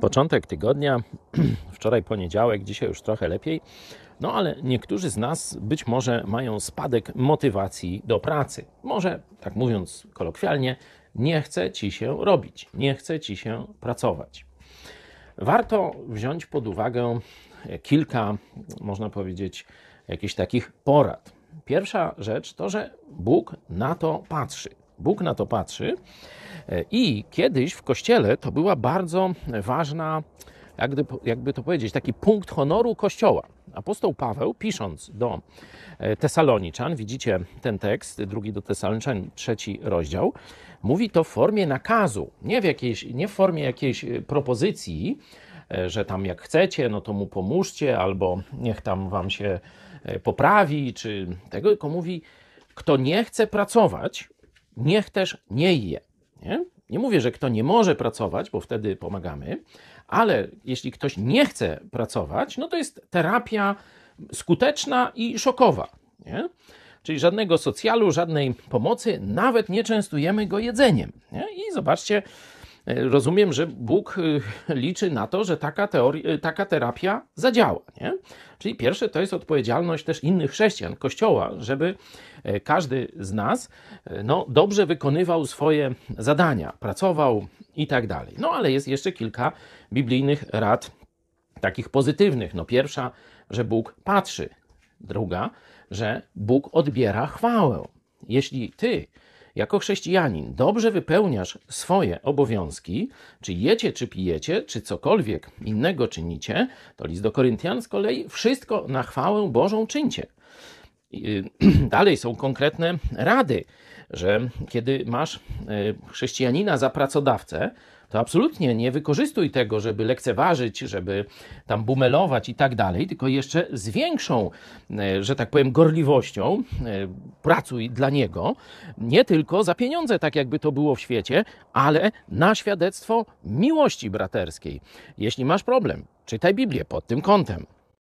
Początek tygodnia, wczoraj poniedziałek, dzisiaj już trochę lepiej. No ale niektórzy z nas być może mają spadek motywacji do pracy. Może, tak mówiąc kolokwialnie, nie chce ci się robić, nie chce ci się pracować. Warto wziąć pod uwagę kilka, można powiedzieć, jakichś takich porad. Pierwsza rzecz to, że Bóg na to patrzy. Bóg na to patrzy i kiedyś w kościele to była bardzo ważna, jakby, jakby to powiedzieć, taki punkt honoru kościoła. Apostoł Paweł, pisząc do Tesaloniczan, widzicie ten tekst, drugi do Tesaloniczan, trzeci rozdział, mówi to w formie nakazu, nie w, jakiejś, nie w formie jakiejś propozycji, że tam jak chcecie, no to mu pomóżcie, albo niech tam wam się poprawi, czy tego, tylko mówi, kto nie chce pracować, niech też nie je. Nie? nie mówię, że kto nie może pracować, bo wtedy pomagamy, ale jeśli ktoś nie chce pracować, no to jest terapia skuteczna i szokowa. Nie? Czyli żadnego socjalu, żadnej pomocy, nawet nie częstujemy go jedzeniem. Nie? I zobaczcie, rozumiem, że Bóg y, liczy na to, że taka, y, taka terapia zadziała. Nie? Czyli pierwsze to jest odpowiedzialność też innych chrześcijan, Kościoła, żeby e, każdy z nas e, no, dobrze wykonywał swoje zadania, pracował i tak dalej. No ale jest jeszcze kilka biblijnych rad takich pozytywnych. No pierwsza, że Bóg patrzy. Druga, że Bóg odbiera chwałę. Jeśli ty jako chrześcijanin dobrze wypełniasz swoje obowiązki, czy jecie, czy pijecie, czy cokolwiek innego czynicie, to list do Koryntian z kolei wszystko na chwałę Bożą czyńcie. Y, dalej są konkretne rady, że kiedy masz y, chrześcijanina za pracodawcę, to absolutnie nie wykorzystuj tego, żeby lekceważyć, żeby tam bumelować i tak dalej, tylko jeszcze z większą, e, że tak powiem, gorliwością pracuj dla niego, nie tylko za pieniądze, tak jakby to było w świecie, ale na świadectwo miłości braterskiej. Jeśli masz problem, czytaj Biblię pod tym kątem.